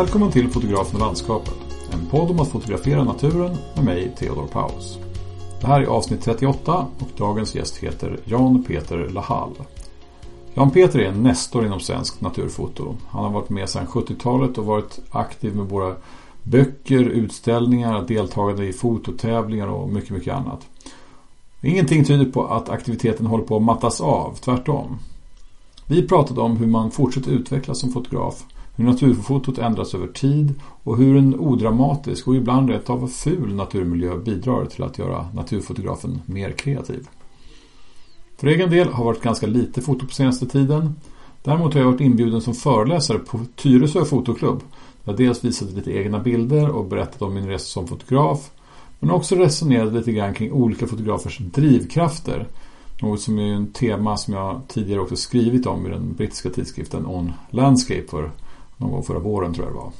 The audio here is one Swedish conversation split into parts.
Välkommen till Fotografen och landskapet. En podd om att fotografera naturen med mig, Theodor Paus. Det här är avsnitt 38 och dagens gäst heter Jan Peter Lahall. Jan Peter är en nestor inom svensk naturfoto. Han har varit med sedan 70-talet och varit aktiv med våra böcker, utställningar, deltagande i fototävlingar och mycket, mycket annat. Ingenting tyder på att aktiviteten håller på att mattas av, tvärtom. Vi pratade om hur man fortsätter utvecklas som fotograf, hur naturfotot ändras över tid och hur en odramatisk och ibland rätt av ful naturmiljö bidrar till att göra naturfotografen mer kreativ. För egen del har varit ganska lite foto på senaste tiden. Däremot har jag varit inbjuden som föreläsare på Tyresö fotoklubb. Där jag dels visade lite egna bilder och berättade om min resa som fotograf. Men också resonerade lite grann kring olika fotografers drivkrafter. Något som är en tema som jag tidigare också skrivit om i den brittiska tidskriften On Landscape för någon gång förra våren tror jag det var.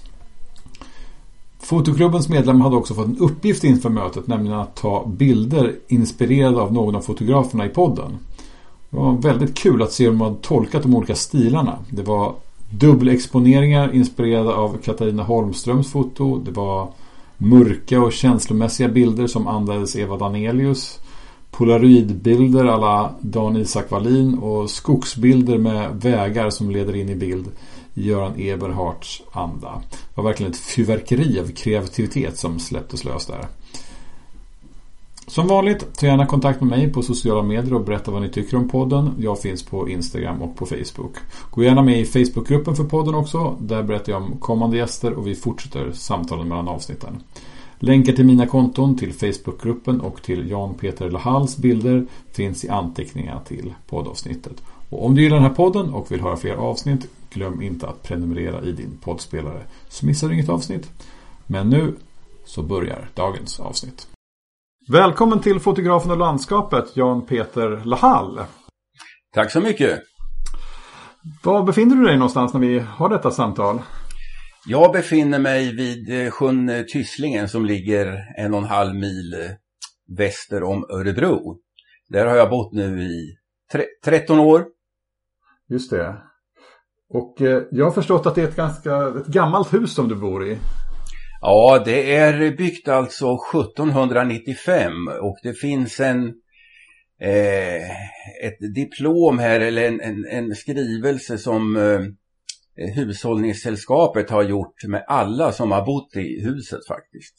Fotoklubbens medlemmar hade också fått en uppgift inför mötet, nämligen att ta bilder inspirerade av någon av fotograferna i podden. Det var väldigt kul att se hur de hade tolkat de olika stilarna. Det var dubbelexponeringar inspirerade av Katarina Holmströms foto. Det var mörka och känslomässiga bilder som andades Eva Danelius. Polaroidbilder alla Dan Isak Wallin och skogsbilder med vägar som leder in i bild Göran Eberhards anda. Det var verkligen ett fyrverkeri av kreativitet som släpptes lös där. Som vanligt, ta gärna kontakt med mig på sociala medier och berätta vad ni tycker om podden. Jag finns på Instagram och på Facebook. Gå gärna med i Facebookgruppen för podden också. Där berättar jag om kommande gäster och vi fortsätter samtalen mellan avsnitten. Länkar till mina konton, till Facebookgruppen och till Jan Peter Lahals bilder finns i anteckningarna till poddavsnittet. Och om du gillar den här podden och vill höra fler avsnitt, glöm inte att prenumerera i din poddspelare så missar du inget avsnitt. Men nu så börjar dagens avsnitt. Välkommen till fotografen och landskapet, Jan Peter Lahall. Tack så mycket. Var befinner du dig någonstans när vi har detta samtal? Jag befinner mig vid eh, sjön Tysslingen som ligger en och en halv mil eh, väster om Örebro. Där har jag bott nu i 13 år. Just det. Och eh, jag har förstått att det är ett ganska ett gammalt hus som du bor i. Ja, det är byggt alltså 1795 och det finns en eh, ett diplom här eller en, en, en skrivelse som eh, Hushållningssällskapet har gjort med alla som har bott i huset faktiskt.